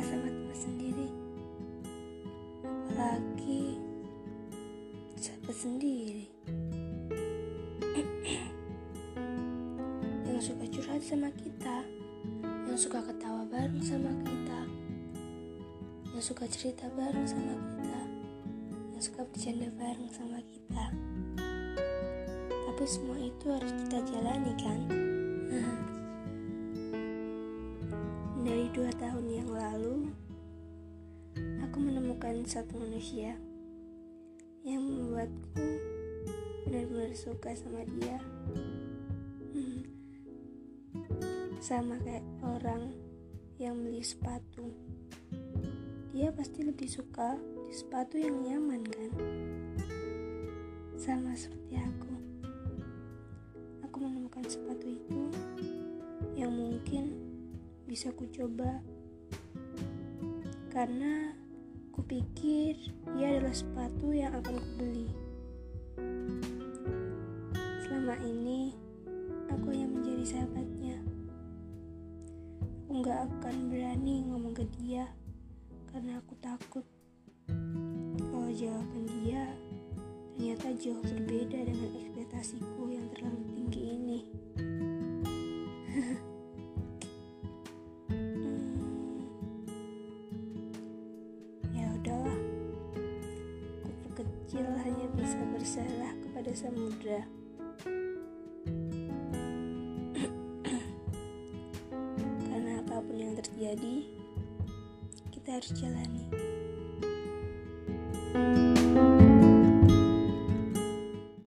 sama teman sendiri. Apalagi sahabat sendiri. Yang suka curhat sama kita. Yang suka ketawa bareng sama kita. Yang suka cerita bareng sama kita. Yang suka bercanda bareng sama kita. Tapi semua itu harus kita jalani kan dua tahun yang lalu aku menemukan satu manusia yang membuatku benar-benar suka sama dia. Sama kayak orang yang beli sepatu. Dia pasti lebih suka di sepatu yang nyaman kan? Sama seperti aku. Aku menemukan sepatu itu yang mungkin bisa ku coba karena kupikir ia adalah sepatu yang akan kubeli. Selama ini aku yang menjadi sahabatnya. Aku nggak akan berani ngomong ke dia karena aku takut kalau jawaban dia ternyata jauh berbeda dengan ekspektasiku yang terlalu tinggi ini. Kecil hanya bisa bersalah kepada samudra. Karena apa pun yang terjadi, kita harus jalani.